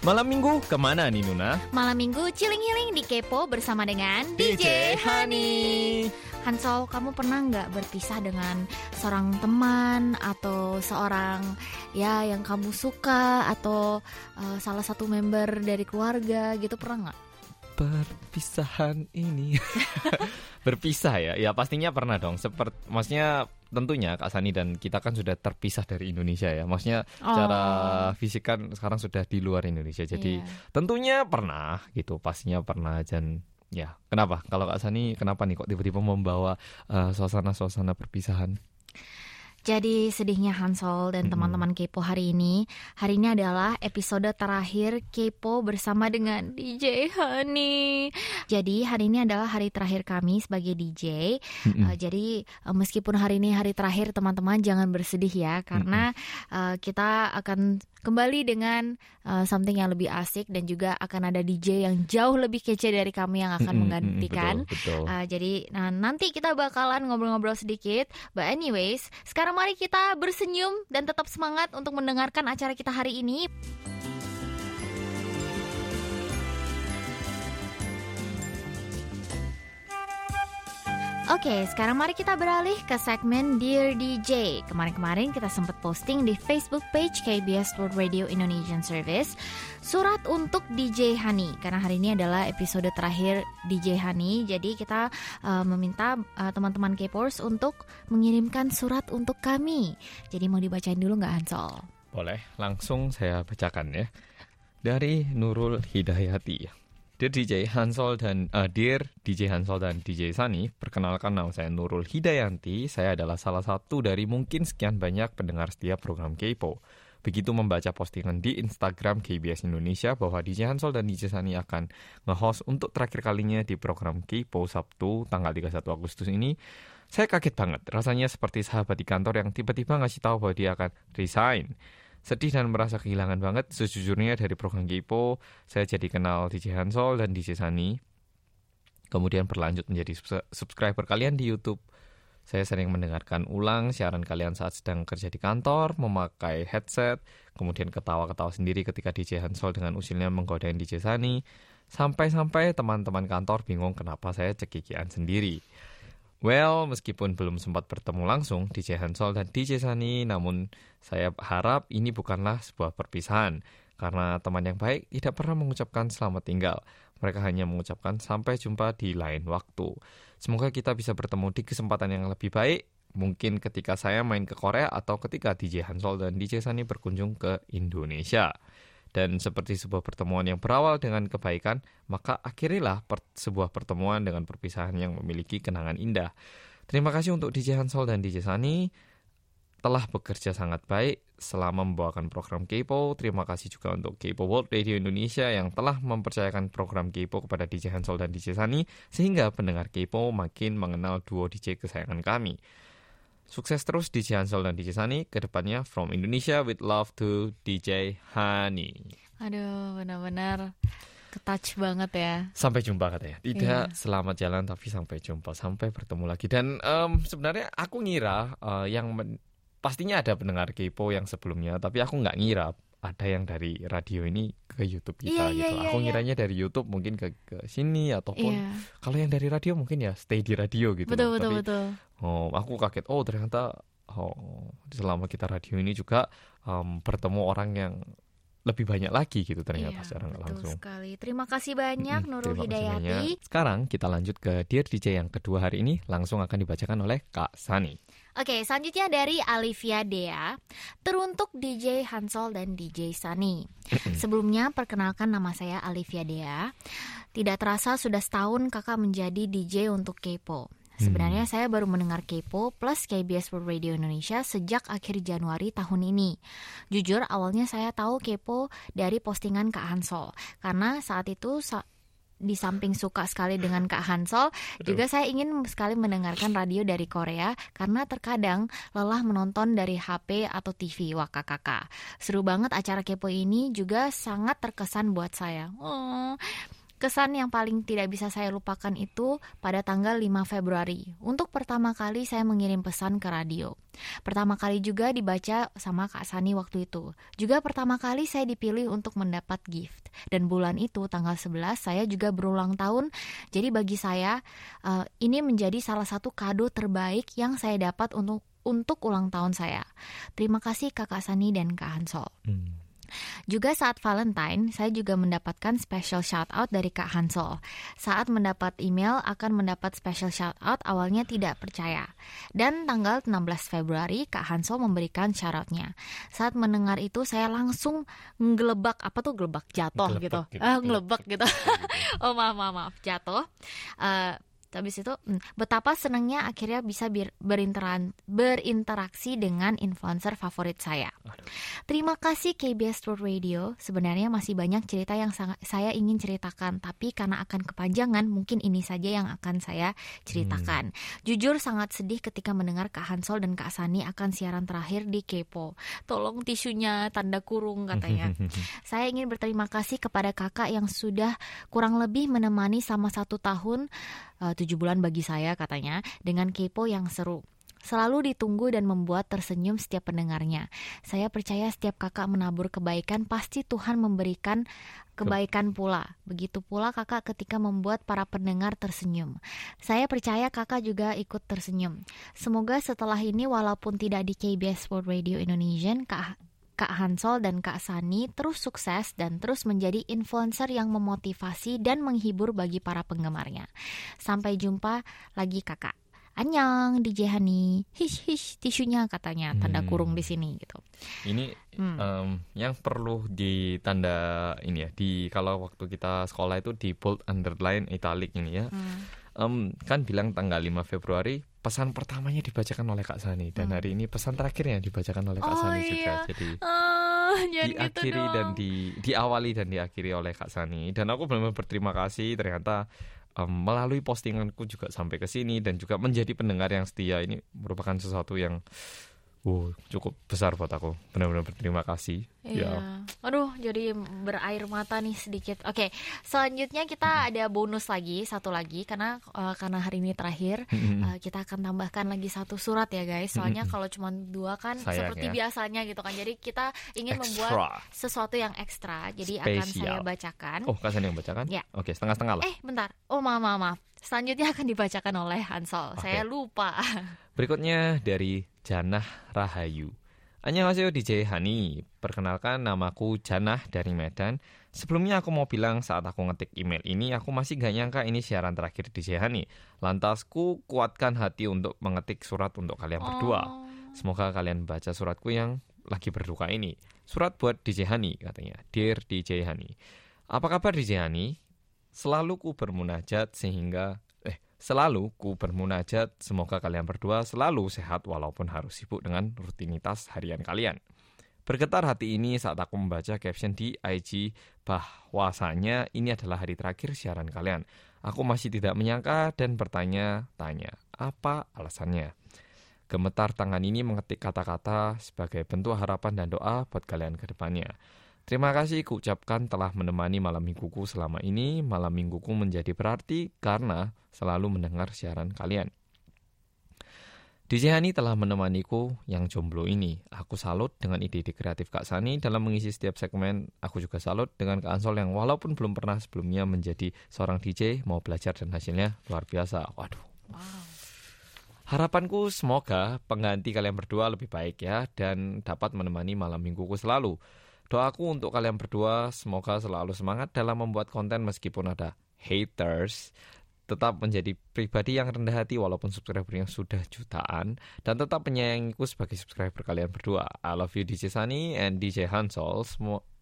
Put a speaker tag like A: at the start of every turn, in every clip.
A: Malam minggu ke mana nih Nuna?
B: Malam minggu chilling healing di Kepo bersama dengan DJ, Honey. Hansol, kamu pernah nggak berpisah dengan seorang teman atau seorang ya yang kamu suka atau uh, salah satu member dari keluarga gitu pernah nggak?
A: Perpisahan ini berpisah ya, ya pastinya pernah dong. Seperti maksudnya tentunya Kak Sani dan kita kan sudah terpisah dari Indonesia ya. Maksudnya oh. cara fisik kan sekarang sudah di luar Indonesia. Jadi yeah. tentunya pernah gitu, pastinya pernah dan ya. Kenapa? Kalau Kak Sani kenapa nih kok tiba-tiba membawa uh, suasana-suasana perpisahan?
B: Jadi sedihnya Hansol dan teman-teman Kepo hari ini. Hari ini adalah episode terakhir Kepo bersama dengan DJ Honey. Jadi hari ini adalah hari terakhir kami sebagai DJ. Uh, jadi uh, meskipun hari ini hari terakhir teman-teman jangan bersedih ya karena uh, kita akan kembali dengan uh, something yang lebih asik dan juga akan ada DJ yang jauh lebih kece dari kami yang akan menggantikan. Betul, betul. Uh, jadi nah, nanti kita bakalan ngobrol-ngobrol sedikit. But anyways, sekarang mari kita bersenyum dan tetap semangat untuk mendengarkan acara kita hari ini. Oke, sekarang mari kita beralih ke segmen Dear DJ. Kemarin-kemarin kita sempat posting di Facebook page KBS World Radio Indonesian Service surat untuk DJ Hani karena hari ini adalah episode terakhir DJ Hani. Jadi kita uh, meminta uh, teman-teman K-Pors untuk mengirimkan surat untuk kami. Jadi mau dibacain dulu nggak Hansol?
A: Boleh, langsung saya bacakan ya. Dari Nurul Hidayati. Dear DJ Hansol dan uh, Dear DJ Hansol dan DJ Sani, perkenalkan nama saya Nurul Hidayanti. Saya adalah salah satu dari mungkin sekian banyak pendengar setiap program Kepo. Begitu membaca postingan di Instagram KBS Indonesia bahwa DJ Hansol dan DJ Sani akan nge-host untuk terakhir kalinya di program Kepo Sabtu tanggal 31 Agustus ini, saya kaget banget. Rasanya seperti sahabat di kantor yang tiba-tiba ngasih tahu bahwa dia akan resign. Sedih dan merasa kehilangan banget. Sejujurnya dari program Gipo, saya jadi kenal DJ Hansol dan DJ Sani. Kemudian berlanjut menjadi subscriber kalian di YouTube. Saya sering mendengarkan ulang siaran kalian saat sedang kerja di kantor, memakai headset, kemudian ketawa-ketawa sendiri ketika DJ Hansol dengan usilnya menggodain DJ Sani. Sampai-sampai teman-teman kantor bingung kenapa saya cekikian sendiri. Well, meskipun belum sempat bertemu langsung DJ Hansol dan DJ Sani, namun saya harap ini bukanlah sebuah perpisahan. Karena teman yang baik tidak pernah mengucapkan selamat tinggal. Mereka hanya mengucapkan sampai jumpa di lain waktu. Semoga kita bisa bertemu di kesempatan yang lebih baik. Mungkin ketika saya main ke Korea atau ketika DJ Hansol dan DJ Sani berkunjung ke Indonesia. Dan seperti sebuah pertemuan yang berawal dengan kebaikan, maka akhirilah per sebuah pertemuan dengan perpisahan yang memiliki kenangan indah. Terima kasih untuk DJ Hansol dan DJ Sani telah bekerja sangat baik selama membawakan program Kepo. Terima kasih juga untuk Kepo World Radio Indonesia yang telah mempercayakan program Kepo kepada DJ Hansol dan DJ Sani sehingga pendengar Kepo makin mengenal duo DJ kesayangan kami. Sukses terus DJ Hansol dan DJ Sani ke depannya from Indonesia with love to DJ Hani.
B: Aduh, benar-benar ketouch banget ya.
A: Sampai jumpa katanya. Tidak yeah. selamat jalan tapi sampai jumpa, sampai bertemu lagi. Dan um, sebenarnya aku ngira uh, yang pastinya ada pendengar Kepo yang sebelumnya, tapi aku nggak ngira ada yang dari radio ini ke YouTube kita yeah, gitu. Yeah, aku yeah, ngiranya yeah. dari YouTube mungkin ke ke sini ataupun yeah. kalau yang dari radio mungkin ya stay di radio gitu.
B: Betul betul Tapi, betul.
A: Oh, aku kaget. Oh, ternyata oh selama kita radio ini juga um, bertemu orang yang lebih banyak lagi gitu ternyata iya, secara nggak langsung.
B: sekali. Terima kasih banyak hmm, Nurul Hidayati.
A: Sekarang kita lanjut ke Dear DJ yang kedua hari ini langsung akan dibacakan oleh Kak Sani.
B: Oke, selanjutnya dari Alivia Dea, teruntuk DJ Hansol dan DJ Sani. Sebelumnya perkenalkan nama saya Alivia Dea. Tidak terasa sudah setahun kakak menjadi DJ untuk Kepo. Sebenarnya hmm. saya baru mendengar Kepo plus KBS World Radio Indonesia sejak akhir Januari tahun ini. Jujur awalnya saya tahu Kepo dari postingan Kak Hansol karena saat itu sa di samping suka sekali dengan Kak Hansol, juga saya ingin sekali mendengarkan radio dari Korea karena terkadang lelah menonton dari HP atau TV wah kakak. Seru banget acara Kepo ini juga sangat terkesan buat saya. Oh, Kesan yang paling tidak bisa saya lupakan itu pada tanggal 5 Februari. Untuk pertama kali saya mengirim pesan ke radio. Pertama kali juga dibaca sama Kak Sani waktu itu. Juga pertama kali saya dipilih untuk mendapat gift. Dan bulan itu tanggal 11 saya juga berulang tahun. Jadi bagi saya uh, ini menjadi salah satu kado terbaik yang saya dapat untuk untuk ulang tahun saya. Terima kasih Kakak Sani dan Kak Hansol. Hmm. Juga saat Valentine, saya juga mendapatkan special shout out dari Kak Hansol. Saat mendapat email akan mendapat special shout out awalnya tidak percaya. Dan tanggal 16 Februari, Kak Hansol memberikan shout outnya. Saat mendengar itu, saya langsung ngelebak, apa tuh gelebak? Jatuh gitu. gitu. Ah, ngelebak gitu. oh maaf, maaf, maaf. Jatuh. Uh, habis itu hmm, betapa senangnya akhirnya bisa berinteran, berinteraksi dengan influencer favorit saya. Terima kasih KBS World Radio. Sebenarnya masih banyak cerita yang saya ingin ceritakan, tapi karena akan kepanjangan, mungkin ini saja yang akan saya ceritakan. Hmm. Jujur sangat sedih ketika mendengar Kak Hansol dan Kak Sani akan siaran terakhir di Kepo. Tolong tisunya tanda kurung katanya. saya ingin berterima kasih kepada kakak yang sudah kurang lebih menemani sama satu tahun tujuh bulan bagi saya katanya dengan kepo yang seru. Selalu ditunggu dan membuat tersenyum setiap pendengarnya. Saya percaya setiap kakak menabur kebaikan pasti Tuhan memberikan kebaikan pula. Begitu pula kakak ketika membuat para pendengar tersenyum. Saya percaya kakak juga ikut tersenyum. Semoga setelah ini walaupun tidak di KBS World Radio Indonesian, kak Kak Hansol dan Kak Sani terus sukses dan terus menjadi influencer yang memotivasi dan menghibur bagi para penggemarnya. Sampai jumpa lagi kakak. Anyang DJ Hani, hish hish tisunya katanya tanda hmm. kurung di sini gitu.
A: Ini hmm. um, yang perlu ditanda ini ya di kalau waktu kita sekolah itu di bold underline italic ini ya. Hmm um, kan bilang tanggal 5 Februari pesan pertamanya dibacakan oleh Kak Sani dan hmm. hari ini pesan terakhirnya dibacakan oleh Kak oh, Sani iya. juga. Jadi oh, diakhiri gitu dan di diawali dan diakhiri oleh Kak Sani dan aku benar-benar berterima kasih ternyata um, melalui postinganku juga sampai ke sini dan juga menjadi pendengar yang setia ini merupakan sesuatu yang Wow, cukup besar buat aku. Benar-benar berterima kasih.
B: Iya. Ya. Aduh, jadi berair mata nih sedikit. Oke, selanjutnya kita hmm. ada bonus lagi, satu lagi karena uh, karena hari ini terakhir hmm. uh, kita akan tambahkan lagi satu surat ya guys. Soalnya hmm. kalau cuma dua kan Sayang seperti ya. biasanya gitu kan. Jadi kita ingin extra. membuat sesuatu yang ekstra. Jadi Spesial. akan saya bacakan.
A: Oh, kasih yang bacakan?
B: Ya.
A: Oke, setengah-setengah lah.
B: Eh, bentar. Oh, maaf, maaf, maaf. Selanjutnya akan dibacakan oleh Hansol. Okay. Saya lupa.
A: Berikutnya dari Janah Rahayu. Annyeonghaseyo DJ Hani. Perkenalkan namaku Janah dari Medan. Sebelumnya aku mau bilang saat aku ngetik email ini aku masih gak nyangka ini siaran terakhir DJ Hani. Lantasku kuatkan hati untuk mengetik surat untuk kalian berdua. Oh. Semoga kalian baca suratku yang lagi berduka ini. Surat buat DJ Hani katanya. Dear DJ Hani. Apa kabar DJ Hani? Selalu ku bermunajat sehingga eh selalu ku bermunajat semoga kalian berdua selalu sehat walaupun harus sibuk dengan rutinitas harian kalian. Bergetar hati ini saat aku membaca caption di IG bahwasanya ini adalah hari terakhir siaran kalian. Aku masih tidak menyangka dan bertanya-tanya, apa alasannya? Gemetar tangan ini mengetik kata-kata sebagai bentuk harapan dan doa buat kalian ke depannya. Terima kasih kuucapkan telah menemani malam mingguku selama ini. Malam mingguku menjadi berarti karena selalu mendengar siaran kalian. DJ Hani telah menemaniku yang jomblo ini. Aku salut dengan ide-ide kreatif Kak Sani dalam mengisi setiap segmen. Aku juga salut dengan Kak Ansol yang walaupun belum pernah sebelumnya menjadi seorang DJ, mau belajar dan hasilnya luar biasa. Waduh. Wow. Harapanku semoga pengganti kalian berdua lebih baik ya dan dapat menemani malam mingguku selalu. Doaku untuk kalian berdua semoga selalu semangat dalam membuat konten meskipun ada haters. Tetap menjadi pribadi yang rendah hati walaupun subscribernya sudah jutaan dan tetap menyayangiku sebagai subscriber kalian berdua. I love you DJ Sunny and DJ Hansol.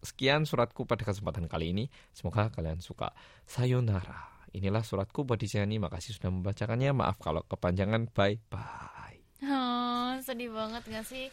A: Sekian suratku pada kesempatan kali ini. Semoga kalian suka. Sayonara. Inilah suratku buat DJ Sunny. Makasih sudah membacakannya. Maaf kalau kepanjangan. Bye bye.
B: Oh, sedih banget gak sih?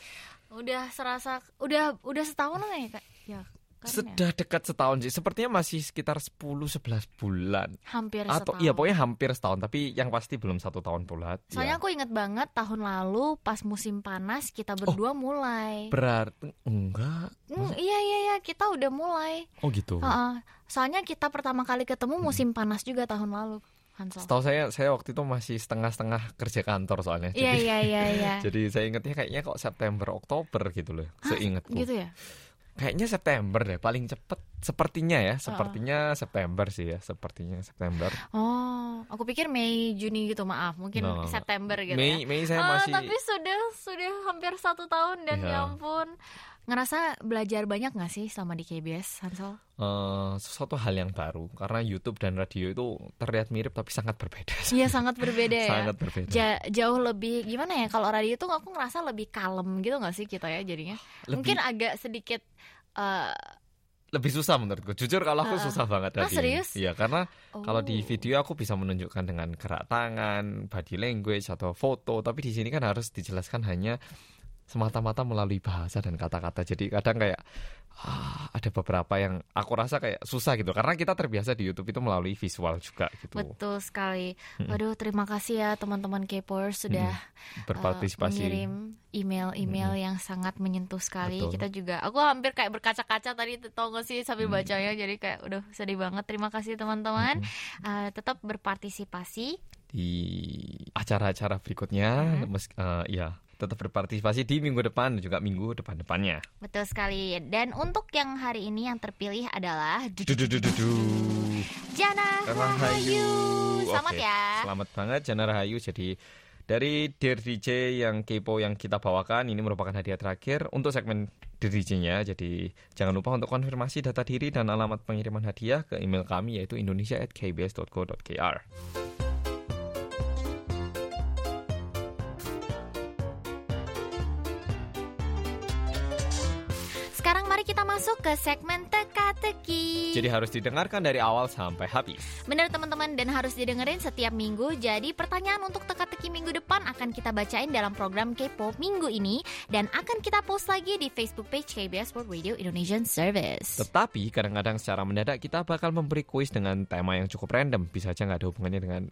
B: Udah serasa udah udah setahun lah ya kak? Ya kan ya?
A: Sudah dekat setahun sih. Sepertinya masih sekitar 10-11 bulan.
B: Hampir
A: Atau
B: setahun.
A: iya pokoknya hampir setahun. Tapi yang pasti belum satu tahun pula.
B: Soalnya
A: Ya.
B: aku inget banget tahun lalu pas musim panas kita
A: Oh.
B: berdua mulai.
A: Berarti enggak.
B: Hmm, iya iya iya kita udah mulai.
A: Oh gitu.
B: Heeh. Soalnya kita pertama kali ketemu musim panas juga tahun lalu, Hansol.
A: Setahu saya saya waktu itu masih setengah-setengah kerja kantor soalnya.
B: Iya
A: Jadi
B: iya iya iya.
A: jadi saya ingetnya kayaknya kok September Oktober gitu loh. Seingatku.
B: Gitu ya.
A: Kayaknya September deh paling cepet sepertinya ya. Sepertinya September sih ya. Sepertinya September.
B: Oh, aku pikir Mei Juni gitu maaf, mungkin
A: nggak.
B: September gitu
A: Mei
B: ya.
A: Mei saya
B: Ah,
A: masih
B: tapi sudah sudah hampir satu tahun dan
A: Iya.
B: ya ampun. Ngerasa belajar banyak nggak sih sama di KBS, Hansol?
A: eh, sesuatu hal yang baru karena YouTube dan radio itu terlihat mirip tapi sangat berbeda.
B: Iya sangat berbeda ya.
A: sangat berbeda.
B: Ja- jauh lebih gimana ya kalau radio tuh aku ngerasa lebih kalem gitu nggak sih kita ya jadinya
A: Lebih-
B: mungkin agak sedikit eh,
A: lebih susah menurutku. Jujur kalau aku
B: Ah, ah.
A: susah banget
B: Ah,
A: radio.
B: serius?
A: Iya, karena kalau di
B: oh.
A: video aku bisa menunjukkan dengan gerak tangan, body language atau foto, tapi di sini kan harus dijelaskan hanya semata-mata melalui bahasa dan kata-kata. Jadi kadang kayak ah, ada beberapa yang aku rasa kayak susah gitu karena kita terbiasa di YouTube itu melalui visual juga gitu.
B: betul sekali waduh terima kasih ya teman-teman K-popers sudah eh,
A: Berpartisipasi.
B: mengirim email-email yang sangat menyentuh sekali
A: Betul.
B: kita juga aku hampir kayak berkaca-kaca tadi tau gak sih sambil
A: Hmm.
B: bacanya jadi kayak udah sedih banget terima kasih teman-teman Eh, tetap berpartisipasi
A: di acara-acara berikutnya,
B: Hmm.
A: mes- eh, ya tetap berpartisipasi di minggu depan dan juga minggu depan-depannya.
B: betul sekali dan untuk yang hari ini yang terpilih adalah. Jana
A: Rahayu.
B: Selamat ya
A: Selamat banget Jana Rahayu. Jadi dari Dear DJ yang kepo yang kita bawakan ini merupakan hadiah terakhir untuk segmen Dear DJ-nya. Jadi jangan lupa untuk konfirmasi data diri dan alamat pengiriman hadiah ke email kami yaitu indonesia@kbs.co.kr.
B: ke segmen teka-teki
A: Jadi harus didengarkan dari awal sampai habis.
B: Bener teman-teman dan harus didengerin setiap minggu Jadi pertanyaan untuk teka-teki minggu depan akan kita bacain dalam program K-pop minggu ini Dan akan kita post lagi di Facebook page KBS World Radio Indonesian Service
A: Tetapi kadang-kadang secara mendadak kita bakal memberi kuis dengan tema yang cukup random. Bisa aja nggak ada hubungannya dengan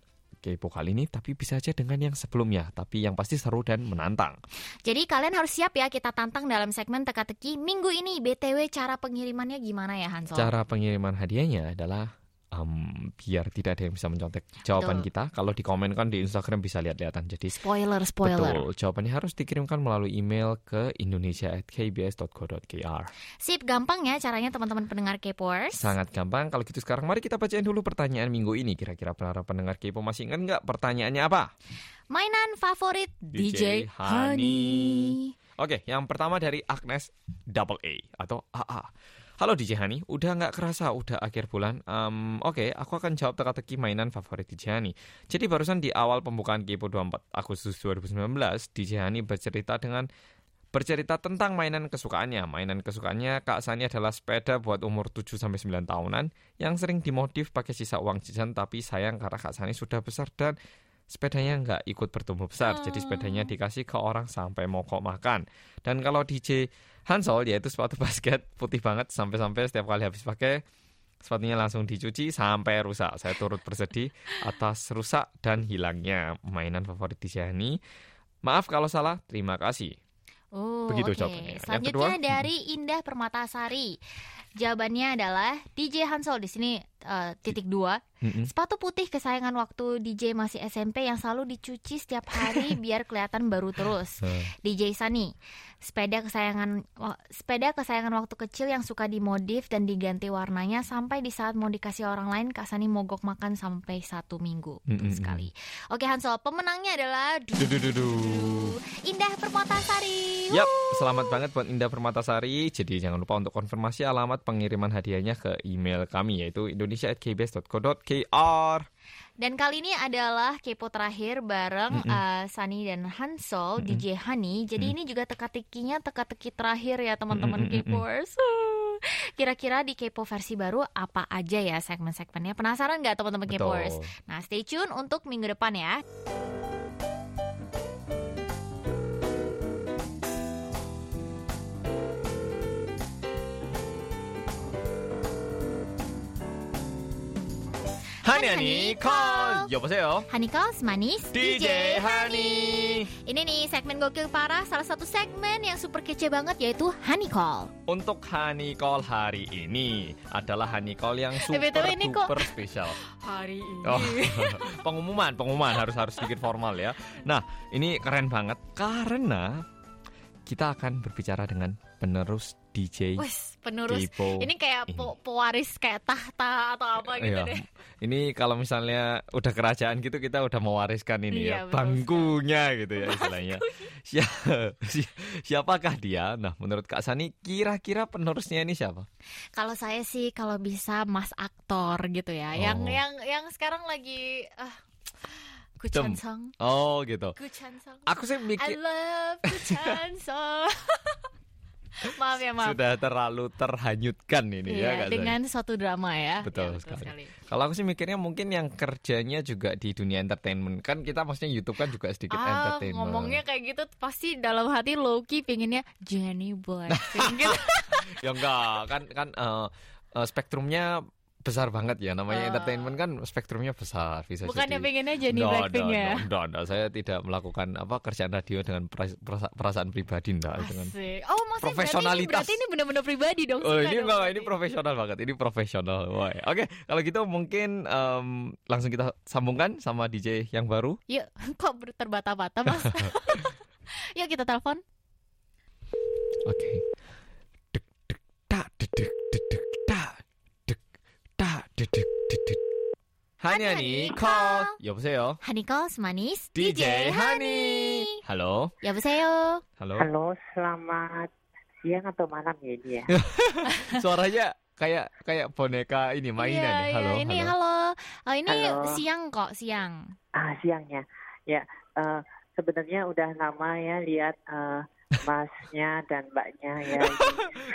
A: kepo kali ini, tapi bisa aja dengan yang sebelumnya. Tapi yang pasti seru dan menantang.
B: Jadi kalian harus siap ya kita tantang dalam segmen teka-teki minggu ini BTW cara pengirimannya gimana ya Hansol?
A: Cara pengiriman hadiahnya adalah em, biar tidak ada yang bisa mencontek jawaban
B: Betul.
A: kita. Kalau di komen kan di Instagram bisa lihat-lihatan. Jadi
B: Spoiler, spoiler
A: betul, jawabannya harus dikirimkan melalui email ke indonesia@kbs.co.kr.
B: Sip, gampang ya caranya teman-teman pendengar K-popers
A: Sangat gampang. Kalau gitu sekarang mari kita bacain dulu pertanyaan minggu ini. Kira-kira para pendengar Kepo masih ingat nggak pertanyaannya apa?
B: Mainan favorit DJ,
A: DJ
B: Honey.
A: Oke, yang pertama dari Agnes Double A atau AA. Halo DJ Hani, udah nggak kerasa udah akhir bulan. Em, Oke, aku akan jawab teka-teki mainan favorit DJ Hani. Jadi barusan di awal pembukaan Kepo 24 Agustus 2019, DJ Hani bercerita dengan bercerita tentang mainan kesukaannya. Mainan kesukaannya Kak Sani adalah sepeda buat umur 7 sampai 9 tahunan yang sering dimodif pakai sisa uang jajan tapi sayang karena Kak Sani sudah besar dan sepedanya nggak ikut bertumbuh besar. Jadi sepedanya dikasih ke orang sampai mogok makan. Dan kalau DJ Hansol yaitu sepatu basket putih banget sampai-sampai setiap kali habis pakai sepatunya langsung dicuci sampai rusak. Saya turut bersedih atas rusak dan hilangnya mainan favorit Hani. Maaf kalau salah, terima kasih.
B: Oh,
A: Begitu
B: oke.
A: jawabannya. Yang
B: Selanjutnya
A: kedua?
B: dari Indah Permatasari. Jawabannya adalah DJ Hansol di sini eh, titik dua.
A: Mm-mm.
B: Sepatu putih kesayangan waktu DJ masih SMP yang selalu dicuci setiap hari biar kelihatan baru terus.
A: Eh,
B: DJ Sani, sepeda kesayangan sepeda kesayangan waktu kecil yang suka dimodif dan diganti warnanya sampai di saat mau dikasih orang lain Kak Sani mogok makan sampai satu minggu Betul
A: Mm-mm.
B: sekali. Oke Hansol, pemenangnya adalah
A: Du-du-du-du.
B: Indah Permatasari.
A: Yap, selamat banget buat Indah Permatasari. Jadi jangan lupa untuk konfirmasi alamat pengiriman hadiahnya ke email kami yaitu indonesia@kbs.co.kr.
B: Dan kali ini adalah kepo terakhir bareng
A: Mm-mm.
B: uh, Sani dan Hansol
A: Mm-mm.
B: DJ Hani. Jadi ini juga teka-tekinya teka-teki terakhir ya teman-teman
A: Mm-mm, mm-mm.
B: Kepors. Kira-kira di Kepo versi baru apa aja ya segmen-segmennya? Penasaran nggak teman-teman?
A: Betul.
B: Nah, stay tune untuk minggu depan ya.
A: Hani Hani Call. 여보세요.
B: Hanikals manis
A: DJ Hani.
B: Ini nih segmen gokil parah Salah satu segmen yang super kece banget Yaitu Honey Call
A: Untuk Hani Call hari ini adalah Hani Call yang super
B: BTW ini kok-
A: duper spesial.
B: Hari ini
A: Oh, pengumuman, pengumuman harus harus sedikit formal ya. Nah, ini keren banget karena kita akan berbicara dengan penerus DJ
B: Wes, penerus
A: Kipo.
B: Ini kayak po- pewaris kayak tahta atau apa gitu
A: Iya.
B: deh
A: Ini kalau misalnya udah kerajaan gitu kita udah mewariskan ini
B: Iya,
A: ya
B: betul
A: bangkunya gitu ya istilahnya. Sia- si- siapakah dia? Nah, menurut Kak Sani kira-kira penerusnya ini siapa?
B: Kalau saya sih kalau bisa mas aktor gitu ya Yang
A: Oh.
B: yang yang sekarang lagi. Chansung
A: Oh, gitu.
B: Gu Chansung
A: Aku sih
B: I
A: mikir
B: love Gu Chansung Maaf ya maaf
A: sudah terlalu terhanyutkan ini
B: Iya,
A: ya Kak Sani.
B: dengan suatu drama ya.
A: Betul
B: Ya,
A: sekali. Kalau aku sih mikirnya mungkin yang kerjanya juga di dunia entertainment. Kan kita maksudnya YouTube kan juga sedikit
B: Ah,
A: entertainment.
B: ngomongnya kayak gitu pasti dalam hati Loki pengennya Jenny Blackpink gitu.
A: ya enggak, kan kan eh, spektrumnya besar banget ya. Namanya
B: Ah.
A: entertainment kan spektrumnya besar bisa
B: Bukannya
A: jadi.
B: pengennya Jenny
A: Nggak,
B: Blackpink
A: nggak,
B: ya.
A: nggak, nggak, nggak. saya tidak melakukan apa kerjaan radio dengan peras- perasa- perasaan pribadi enggak dengan.
B: Oh, maksudnya berarti ini,
A: Profesionalitas.
B: berarti ini benar-benar pribadi dong.
A: Oh ini
B: dong
A: enggak, ini profesional banget. Ini profesional. Oke, kalau gitu mungkin em, langsung kita sambungkan sama DJ yang baru.
B: Yuk, kok ber- terbata-bata, Mas? Yuk kita telepon.
A: Oke. Dek dek tak dek dek dek dek tak dek tak dek dek dek dek. Hani Hani call. 여보세요.
B: Hanikals manis
A: DJ Hani. Halo.
B: 여보세요.
A: Halo.
C: Halo, selamat siang atau malam ya ini ya?
A: Suaranya kayak kayak boneka ini mainan
B: Iya,
A: ya. Halo.
B: iya, ini
A: halo.
B: halo. Oh, ini
C: Halo.
B: siang kok, siang.
C: Ah, siangnya. Ya, eh, sebenarnya udah lama ya lihat eh, masnya dan mbaknya ya.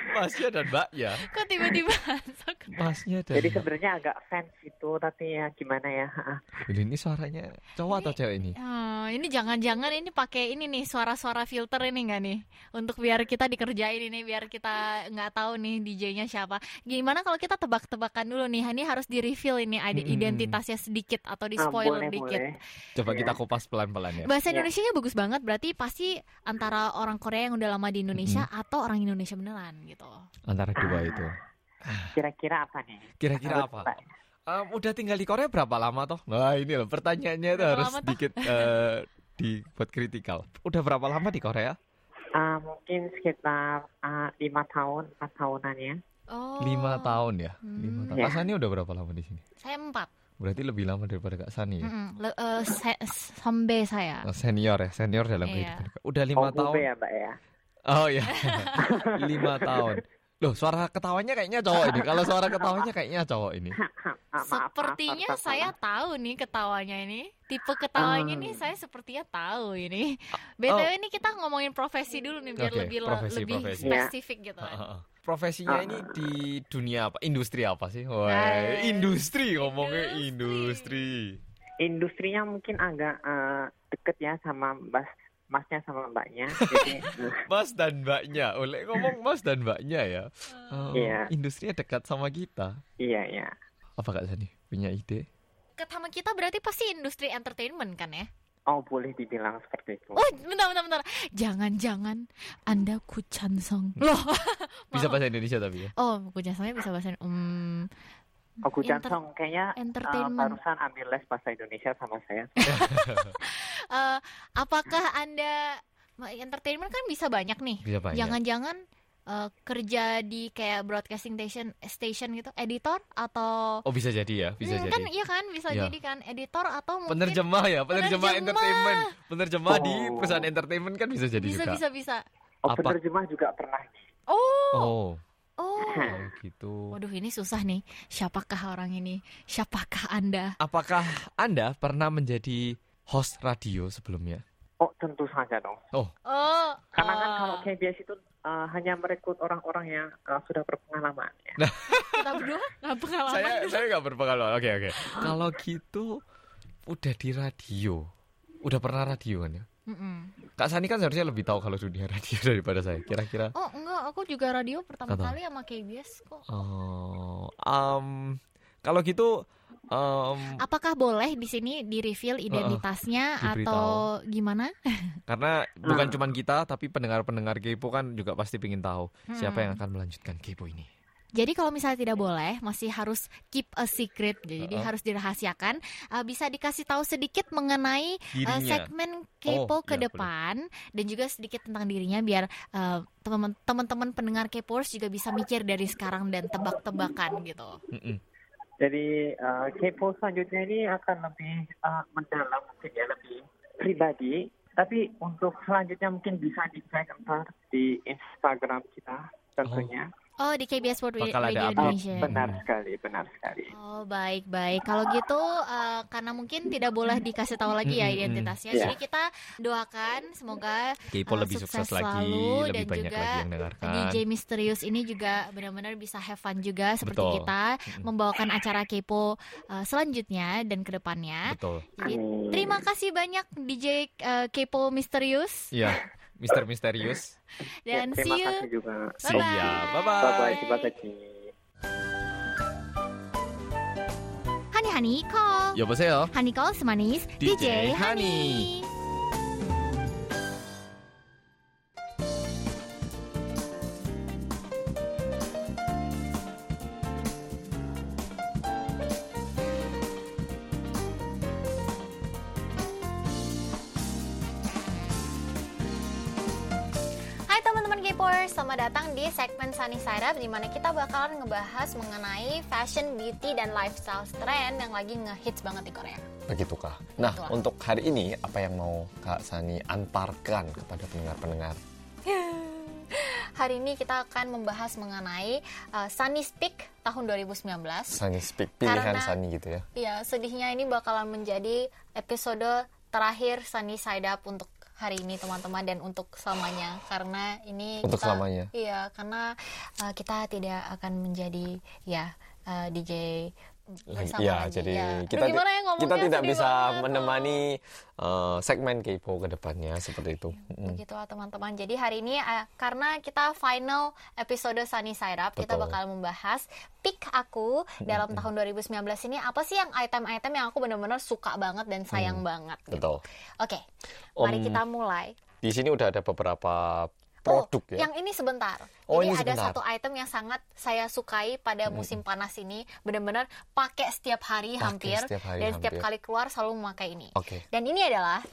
A: Masnya dan Mbak ya.
B: Kok tiba-tiba?
A: Masnya dan
C: Jadi sebenarnya agak fans itu, tapi ya gimana ya? ah.
A: Ini, ini suaranya cowok atau cewek ini?
B: Oh, ini jangan-jangan ini pakai ini nih suara-suara filter ini enggak nih untuk biar kita dikerjain ini biar kita nggak tahu nih DJ-nya siapa. Gimana kalau kita tebak-tebakan dulu nih? Ini harus di reveal ini ada
A: Hmm.
B: identitasnya sedikit atau di
C: Ah,
B: spoiler
C: boleh,
B: dikit.
C: boleh.
A: Coba
C: Iya.
A: kita kupas pelan-pelan ya.
B: Bahasa
C: Ya.
B: Indonesianya bagus banget berarti pasti antara orang Korea yang udah lama di Indonesia atau orang Indonesia beneran gitu.
A: Antara dua itu.
C: Kira-kira apa nih?
A: Kira-kira apa? Em, udah tinggal di Korea berapa lama toh? Nah ini loh pertanyaannya itu harus
B: toh?
A: sedikit eh, dibuat kritikal. Udah berapa lama di Korea?
C: Ah, mungkin sekitar ah, lima tahun, empat tahunan ya.
B: Oh.
A: Lima tahun ya.
B: Hmm.
A: Lima tahun.
C: Ya.
A: Sani udah berapa lama di sini?
B: Saya empat.
A: Berarti lebih lama daripada Kak Sani ya.
B: Mm-mm. Le- eh, se- sambe saya.
A: Oh, Senior ya, senior dalam
B: Iya.
A: kehidupan. Udah lima
C: oh,
A: tahun.
C: Ya, Mbak ya.
A: Oh ya, lima tahun. Loh, suara ketawanya kayaknya cowok ini. Kalau suara ketawanya kayaknya cowok ini.
C: Ah, maaf,
B: Sepertinya saya tahu nih ketawanya ini. Tipe ketawanya
C: Hmm.
B: nih saya sepertinya tahu ini. BTW ini kita ngomongin profesi dulu nih biar
A: Oke,
B: lebih
A: profesi,
B: lebih
A: profesi.
B: spesifik gitu.
A: Profesinya
C: Ah.
A: ini di dunia apa? Industri apa sih? Wah,
B: Nah,
A: industri ngomongnya
B: industri.
A: industri.
C: Industrinya mungkin agak eh, deket ya sama mas, masnya sama mbaknya. Jadi, eh,
A: Mas dan mbaknya. Oleh ngomong mas dan mbaknya ya. Oh,
C: Iya.
A: Industrinya dekat sama kita.
C: iya, iya.
A: Apa Kak Sani? Punya ide?
B: Ketama kita berarti pasti industri entertainment kan ya?
C: Oh, boleh dibilang seperti itu.
B: Oh, bentar bentar bentar. Jangan-jangan Anda kucansong. Loh.
A: Bisa bahasa Indonesia tapi ya.
B: Oh, kucansongnya bisa bahasa um,
C: Oh, Gu
B: Enter-
C: kayaknya eh,
B: entertainment.
C: barusan ambil les bahasa Indonesia sama saya.
B: Eh, apakah Anda entertainment kan bisa banyak nih.
A: Bisa banyak.
B: Jangan-jangan eh, kerja di kayak broadcasting station station gitu, editor atau
A: Oh bisa jadi ya, bisa
B: Hmm,
A: jadi.
B: kan iya kan bisa
A: Iya.
B: jadi kan editor atau mungkin
A: Penerjemah ya, penerjemah,
B: Penerjemah.
A: entertainment. Penerjemah di
C: Oh.
A: perusahaan entertainment kan bisa jadi
B: bisa
A: juga.
B: bisa bisa.
C: Oh,
A: Apa?
C: penerjemah juga pernah.
B: Oh,
A: Oh,
B: oh.
A: oh gitu.
B: Waduh ini susah nih. Siapakah orang ini? Siapakah Anda?
A: Apakah Anda pernah menjadi host radio sebelumnya?
C: Oh, tentu saja dong.
B: Oh.
C: Karena kan
B: eh,
C: kalau KBS itu eh, hanya merekrut orang-orang yang eh, sudah berpengalaman. Ya.
B: kita berdua nggak pengalaman.
A: saya saya nggak berpengalaman. Oke oke. Kalau gitu udah di radio, udah pernah radio kan ya?
B: Mm-mm.
A: Kak Sani kan seharusnya lebih tahu kalau dunia radio daripada saya. Kira-kira.
B: Oh enggak, aku juga radio pertama
A: tahu.
B: kali sama KBS kok.
A: Oh, um, kalau gitu Em,
B: Apakah boleh di sini di reveal identitasnya
A: diberitahu.
B: atau gimana?
A: karena bukan
C: Nah.
A: cuma kita tapi pendengar-pendengar kepo kan juga pasti pengen tahu siapa
B: Hmm.
A: yang akan melanjutkan kepo ini.
B: Jadi kalau misalnya tidak boleh, masih harus keep a secret, jadi
A: Uh-uh.
B: harus dirahasiakan. Uh, bisa dikasih tahu sedikit mengenai uh, segmen kepo
A: Oh,
B: ke
A: ya,
B: depan dan juga sedikit tentang dirinya biar uh, teman- teman-teman pendengar Kepors juga bisa mikir dari sekarang dan tebak-tebakan gitu.
A: Mm-mm.
C: Jadi uh, kepo selanjutnya ini akan lebih uh, mendalam mungkin ya lebih pribadi. Tapi untuk selanjutnya mungkin bisa dicek ntar di Instagram kita tentunya.
B: Oh di KBS World
A: Bakal ada
B: Radio
A: update.
C: Oh,
B: Indonesia.
C: benar sekali, benar sekali.
B: Oh baik baik. Kalau gitu uh, karena mungkin tidak boleh dikasih tahu lagi ya identitasnya.
C: Iya.
B: Jadi kita doakan semoga
A: Kepo
B: uh,
A: lebih sukses,
B: sukses
A: lagi,
B: selalu
A: lebih
B: dan
A: banyak
B: juga
A: lagi yang dengarkan.
B: DJ Misterius ini juga benar-benar bisa have fun juga seperti
A: Betul.
B: kita membawakan acara kepo uh, selanjutnya dan ke depannya.
A: Betul.
B: Jadi terima kasih banyak DJ uh, Kepo Misterius
A: Iya, Mister Misterius.
B: dan
C: Ya, terima
B: see you.
C: kasih juga.
B: Bye-bye.
A: Siap. Bye-bye.
C: Bye bye, terima kasih.
B: Hani Hani call.
A: 여보세요.
B: Hani call semanis
A: DJ
B: DJ,
A: Hani.
B: Hani. Di segmen Sunny Side Up di mana kita bakalan ngebahas mengenai fashion, beauty, dan lifestyle trend yang lagi ngehits banget di Korea.
D: Begitukah? Nah,
B: Betul.
D: untuk hari ini apa yang mau Kak Sani antarkan kepada pendengar-pendengar?
B: Hari ini kita akan membahas mengenai uh, Sunny Speak tahun 2019.
D: Sani speak pilihan
B: Karena-
D: Sani gitu ya.
B: Iya, sedihnya ini bakalan menjadi episode terakhir Sunny Side Up untuk hari ini teman-teman dan untuk selamanya karena ini
D: Untuk
B: kita-
D: selamanya?
B: Iya, karena uh, kita tidak akan menjadi ya uh, DJ
D: Lagi-
B: bersama
D: Iya,
B: lagi.
D: jadi
B: ya.
D: kita
B: Aduh, gimana ya
D: kita tidak bisa
B: banget,
D: menemani eh, segmen K-pop ke depannya seperti itu.
B: Begitu lah teman-teman. Jadi hari ini uh, karena kita final episode Sunny Side Up, kita bakal membahas pick aku dalam tahun 2019 ini apa sih yang item-item yang aku benar-benar suka banget dan sayang banget. gitu.
D: Betul.
B: Oke, mari
D: Om,
B: kita mulai.
D: Di sini udah ada beberapa produk
B: oh,
D: ya.
B: yang ini sebentar.
D: Oh,
B: Jadi
D: ini
B: ada
D: sebentar.
B: satu item yang sangat saya sukai pada musim panas ini, benar-benar pakai setiap hari
D: Pakai
B: hampir
D: setiap hari
B: dan setiap
D: hampir.
B: kali keluar selalu memakai ini.
D: Oke.
B: Dan ini adalah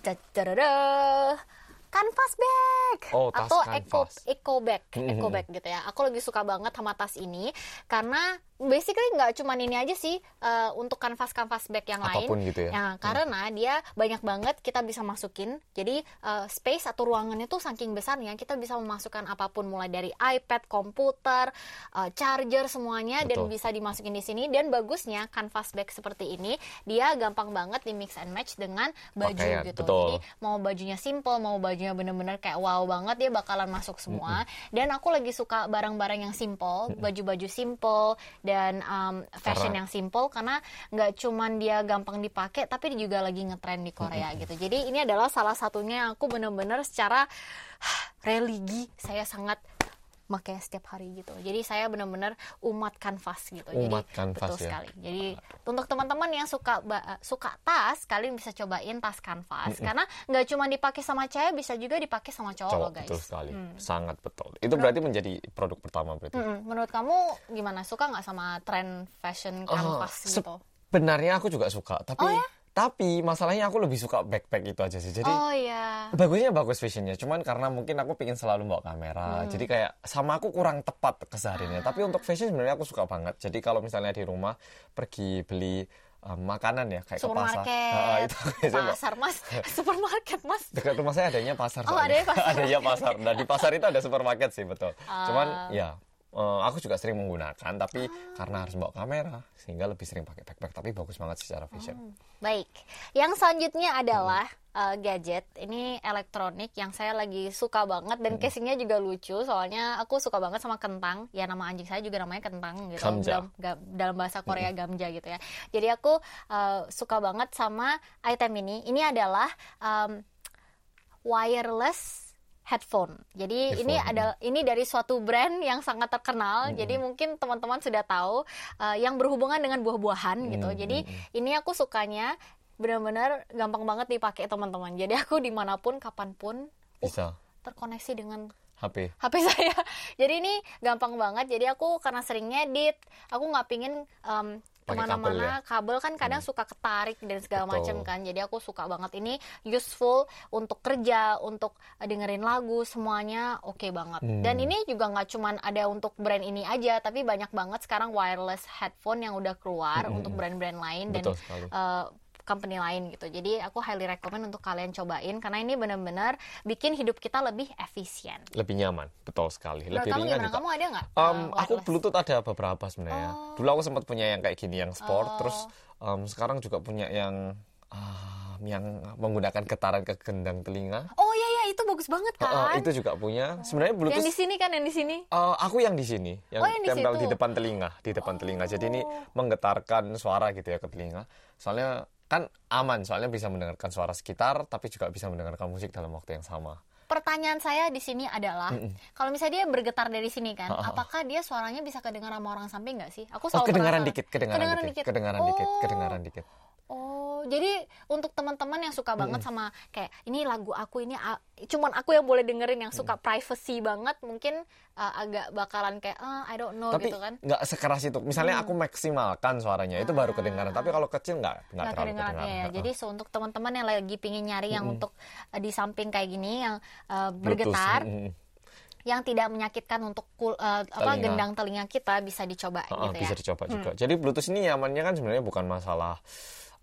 B: canvas bag
D: Oh, tas
B: atau eco
D: canvas.
B: eco bag, eco bag gitu ya. Aku lagi suka banget sama tas ini karena basically nggak cuma ini aja sih eh, untuk canvas canvas bag yang lain.
D: Apa pun gitu ya.
B: Nah, karena dia banyak banget kita bisa masukin. Jadi eh, space atau ruangannya tuh saking besarnya kita bisa memasukkan apa pun mulai dari iPad, komputer, eh, charger semuanya dan
D: Betul.
B: bisa dimasukin di sini. Dan bagusnya canvas bag seperti ini dia gampang banget di mix and match dengan baju
D: Pakaian,
B: gitu.
D: betul.
B: Jadi mau bajunya simple, mau bajunya bener-bener kayak wow banget dia bakalan masuk semua. Dan aku lagi suka barang-barang yang simple, baju-baju simple dan um, fashion
D: Karena-
B: yang simple karena nggak cuman dia gampang dipakai tapi dia juga lagi ngetren di Korea gitu. Jadi ini adalah salah satunya yang aku bener-bener secara religi saya sangat pakai setiap hari gitu. Jadi saya benar-benar umat kanvas gitu.
D: Umat
B: Jadi
D: kanvas
B: betul
D: ya.
B: sekali. Jadi untuk teman-teman yang suka suka tas, kalian bisa cobain tas kanvas karena nggak cuma dipakai sama cewek, bisa juga dipakai sama cowok,
D: Cowok
B: guys.
D: betul sekali.
B: Hmm.
D: Sangat betul. Itu berarti menjadi produk pertama berarti.
B: Mm-mm. Menurut kamu gimana? Suka nggak sama tren fashion
D: Oh,
B: kanvas gitu?
D: Sebenarnya aku juga suka, tapi
B: Oh, ya?
D: Tapi masalahnya aku lebih suka backpack itu aja sih. Jadi
B: oh iya.
D: bagusnya bagus fashionnya, cuman karena mungkin aku pengen selalu bawa kamera,
B: Hmm.
D: jadi kayak sama aku kurang tepat kesehariannya. Tapi
B: Ah.
D: untuk fashion sebenarnya aku suka banget. Jadi kalau misalnya di rumah pergi beli um, makanan ya kayak ke pasar,
B: Supermarket,
D: Ah, itu
B: pasar mas, supermarket mas.
D: dekat rumah saya adanya pasar.
B: Oh,
D: soalnya.
B: adanya pasar.
D: adanya pasar. Nah di pasar itu ada supermarket sih betul.
B: Ah.
D: Cuman ya eh, aku juga sering menggunakan, tapi karena harus bawa kamera sehingga lebih sering pakai backpack. Tapi bagus banget secara fashion.
B: Baik, yang selanjutnya adalah uh, gadget. Ini elektronik yang saya lagi suka banget dan casingnya juga lucu. Soalnya aku suka banget sama kentang. Ya nama anjing saya juga namanya kentang gitu.
D: Gamja.
B: Dalam, ga- dalam bahasa Korea gamja gitu ya. Jadi aku uh, suka banget sama item ini. Ini adalah um, wireless headphone. Jadi ini
A: Headphone.
B: ada ini dari suatu brand yang sangat terkenal. Jadi mungkin teman-teman sudah tahu uh, yang berhubungan dengan buah-buahan gitu.
A: Hmm,
B: Jadi ini aku sukanya benar-benar gampang banget dipakai teman-teman. Jadi aku di mana pun kapan pun
A: Bisa.
B: terkoneksi dengan
A: HP.
B: HP saya. Jadi ini gampang banget. Jadi aku karena sering ngedit, aku nggak pingin um,
A: ke
B: mana-mana kabel, kan kadang suka ketarik dan segala macam kan. Jadi aku suka banget ini useful untuk kerja, untuk dengerin lagu, semuanya oke banget.
A: Hmm.
B: Dan ini juga nggak cuman ada untuk brand ini aja, tapi banyak banget sekarang wireless headphone yang udah keluar
A: Hmm.
B: untuk brand-brand lain
A: Betul
B: dan
A: sekali.
B: uh, company lain gitu. Jadi aku highly recommend untuk kalian cobain karena ini benar-benar bikin hidup kita lebih efisien.
A: Lebih nyaman, betul sekali.
B: Menurut
A: Lebih
B: kamu
A: ringan
B: gimana?
A: juga.
B: Kamu ada nggak?
A: Um,
B: uh,
A: aku? Bluetooth ada beberapa sebenarnya.
B: Oh.
A: Dulu aku sempat punya yang kayak gini yang sport,
B: Oh.
A: terus um, sekarang juga punya yang ah, yang menggunakan getaran ke gendang telinga.
B: Oh iya iya itu bagus banget
A: Uh, uh,
B: kan?
A: itu juga punya. Sebenarnya Bluetooth
B: yang di sini kan yang di sini.
A: Uh, aku yang di sini, yang
B: Oh, yang di
A: tempel
B: situ.
A: di depan telinga, di depan telinga. Jadi ini menggetarkan suara gitu ya ke telinga. Soalnya kan aman, soalnya bisa mendengarkan suara sekitar, tapi juga bisa mendengarkan musik dalam waktu yang sama.
B: Pertanyaan saya di sini adalah, kalau misalnya dia bergetar dari sini kan,
A: ha.
B: apakah dia suaranya bisa kedengaran sama orang samping nggak sih? Aku
A: Oh,
B: selalu
A: kedengaran
B: penasaran.
A: dikit, kedengaran, dikit, kedengaran dikit,
B: Oh.
A: kedengaran dikit.
B: Oh, jadi untuk teman-teman yang suka banget sama kayak ini lagu aku ini cuman aku yang boleh dengerin yang suka privacy banget, mungkin uh, agak bakalan kayak ah I don't know
A: Tapi
B: gitu kan.
A: nggak sekeras itu. Misalnya aku maksimalkan suaranya, itu baru kedengaran. Tapi kalau kecil nggak, nggak terlalu
B: kedengaran
A: kedengaran.
B: ya. Jadi so, untuk teman-teman yang lagi pingin nyari yang untuk uh, di samping kayak gini yang uh, bergetar,
A: mm, mm.
B: yang tidak menyakitkan untuk kul- uh, apa
A: Telinga.
B: gendang telinga kita bisa dicoba
A: ha,
B: gitu
A: bisa
B: ya.
A: dicoba juga. Jadi Bluetooth ini nyamannya kan sebenarnya bukan masalah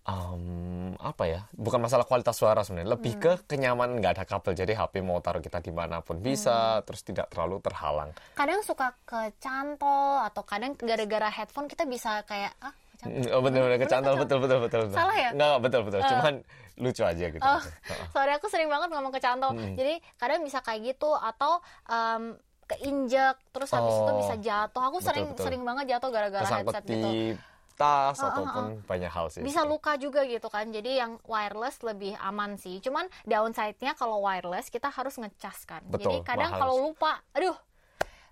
A: um, apa ya, bukan masalah kualitas suara sebenarnya, lebih ke kenyamanan nggak ada kabel. Jadi HP mau taruh kita di mana pun bisa, terus tidak terlalu terhalang.
B: Kadang suka kecantol atau kadang gara-gara headphone kita bisa kayak ah kecantol.
A: Mm, Oh benar-benar kecantol, betul betul betul. betul.
B: Salah ya?
A: Nggak, betul betul. Cuman lucu aja gitu.
B: Oh, sorry aku sering banget ngomong kecantol. Jadi kadang bisa kayak gitu atau em, keinjek terus habis itu
A: Oh,
B: bisa jatuh. Aku
A: betul,
B: sering
A: betul.
B: sering banget jatuh gara-gara headset
A: di
B: gitu.
A: Tas
B: ah,
A: ataupun banyak hal sih.
B: Bisa luka juga gitu kan. Jadi yang wireless lebih aman sih. Cuman downside-nya kalau wireless kita harus ngecas kan. Jadi
A: Betul,
B: kadang
A: mahal
B: kalau lupa, aduh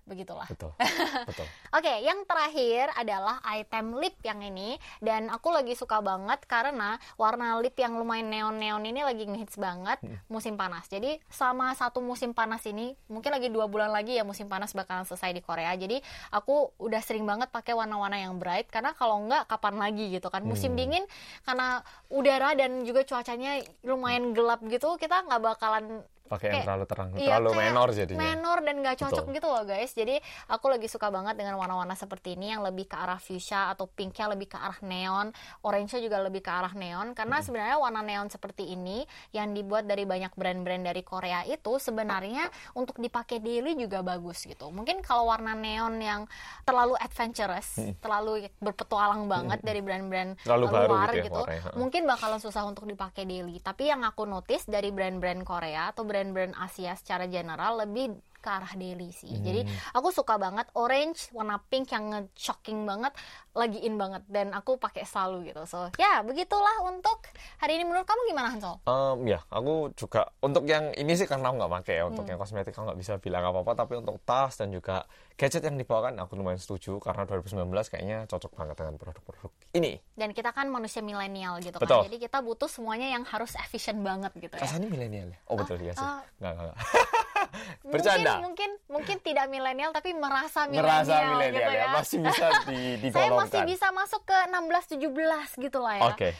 B: begitulah.
A: Betul, betul.
B: Oke, yang terakhir adalah item lip yang ini dan aku lagi suka banget karena warna lip yang lumayan neon-neon ini lagi ngehits banget
A: Hmm.
B: musim panas. Jadi sama satu musim panas ini mungkin lagi dua bulan lagi ya musim panas bakalan selesai di Korea. Jadi aku udah sering banget pakai warna-warna yang bright karena kalau enggak kapan lagi gitu kan. Musim
A: Hmm.
B: dingin karena udara dan juga cuacanya lumayan gelap gitu kita nggak bakalan
A: Pakai yang terlalu terang,
B: Iya,
A: terlalu menor jadinya.
B: menor dan gak cocok
A: Betul.
B: gitu loh guys jadi aku lagi suka banget dengan warna-warna seperti ini yang lebih ke arah fuchsia atau pinknya lebih ke arah neon orange juga lebih ke arah neon karena sebenarnya warna neon seperti ini yang dibuat dari banyak brand-brand dari Korea itu sebenarnya untuk dipakai daily juga bagus gitu mungkin kalau warna neon yang terlalu adventurous terlalu berpetualang banget dari brand-brand
A: Terlalu baru
B: luar
A: gitu ya
B: gitu
A: ha.
B: mungkin bakalan susah untuk dipakai daily. Tapi yang aku notice dari brand-brand Korea atau brand-brand Asia secara general lebih ke arah daily sih. Jadi
A: Hmm.
B: aku suka banget orange warna pink yang nge-shocking banget, lagi in banget dan aku pakai selalu gitu. So, ya begitulah untuk hari ini menurut kamu gimana Hansol?
A: Em, ya, aku juga untuk yang ini sih karena aku nggak pakai ya.
B: Hmm.
A: Untuk yang kosmetik aku nggak bisa bilang apa-apa. Tapi untuk tas dan juga gadget yang dibawakan aku lumayan setuju karena 2019 kayaknya cocok banget dengan produk-produk ini.
B: Dan kita kan manusia milenial gitu
A: Betul.
B: kan. Jadi kita butuh semuanya yang harus efisien banget gitu ya.
A: Rasanya milenial ya? Oh betul ya sih.
B: ah.
A: Nggak, nggak, nggak. Bercanda.
B: Mungkin mungkin mungkin tidak milenial tapi merasa
A: Merasa
B: milenial
A: milenial
B: gitu
A: ya.
B: ya.
A: Masih bisa di,
B: Saya
A: digolongkan.
B: masih bisa masuk ke 16 17 gitu lah ya.
A: Oke.
B: Em,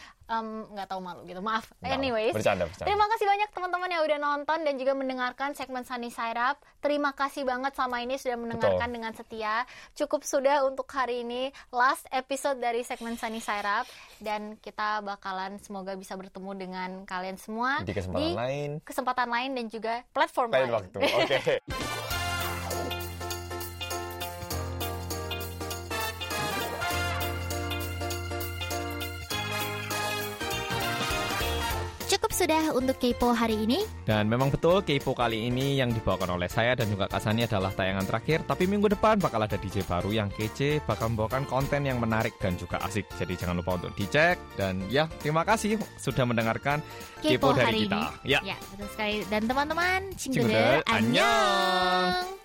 B: nggak tahu malu gitu. Maaf. Anyways.
A: bercanda, bercanda.
B: Terima kasih banyak teman-teman yang udah nonton dan juga mendengarkan segmen Sunny Side Up. Terima kasih banget sama ini sudah mendengarkan
A: Betul.
B: dengan setia. Cukup sudah untuk hari ini last episode dari segmen Sunny Side Up dan kita bakalan semoga bisa bertemu dengan kalian semua
A: Di kesempatan lain.
B: kesempatan lain dan juga platform
A: Lain
B: lain.
A: waktu. Oke.
B: Cukup sudah untuk Kepo hari ini.
A: Dan memang betul Kepo kali ini yang dibawakan oleh saya dan juga kasannya adalah tayangan terakhir. Tapi minggu depan bakal ada DJ baru yang kece, bakal membawakan konten yang menarik dan juga asik. Jadi jangan lupa untuk dicek. Dan ya, terima kasih sudah mendengarkan Kepo,
B: Kepo
A: dari
B: hari
A: kita.
B: Ini.
A: Ya.
B: ya, betul sekali. Dan teman-teman,
A: cinggude,
B: annyeong! annyeong.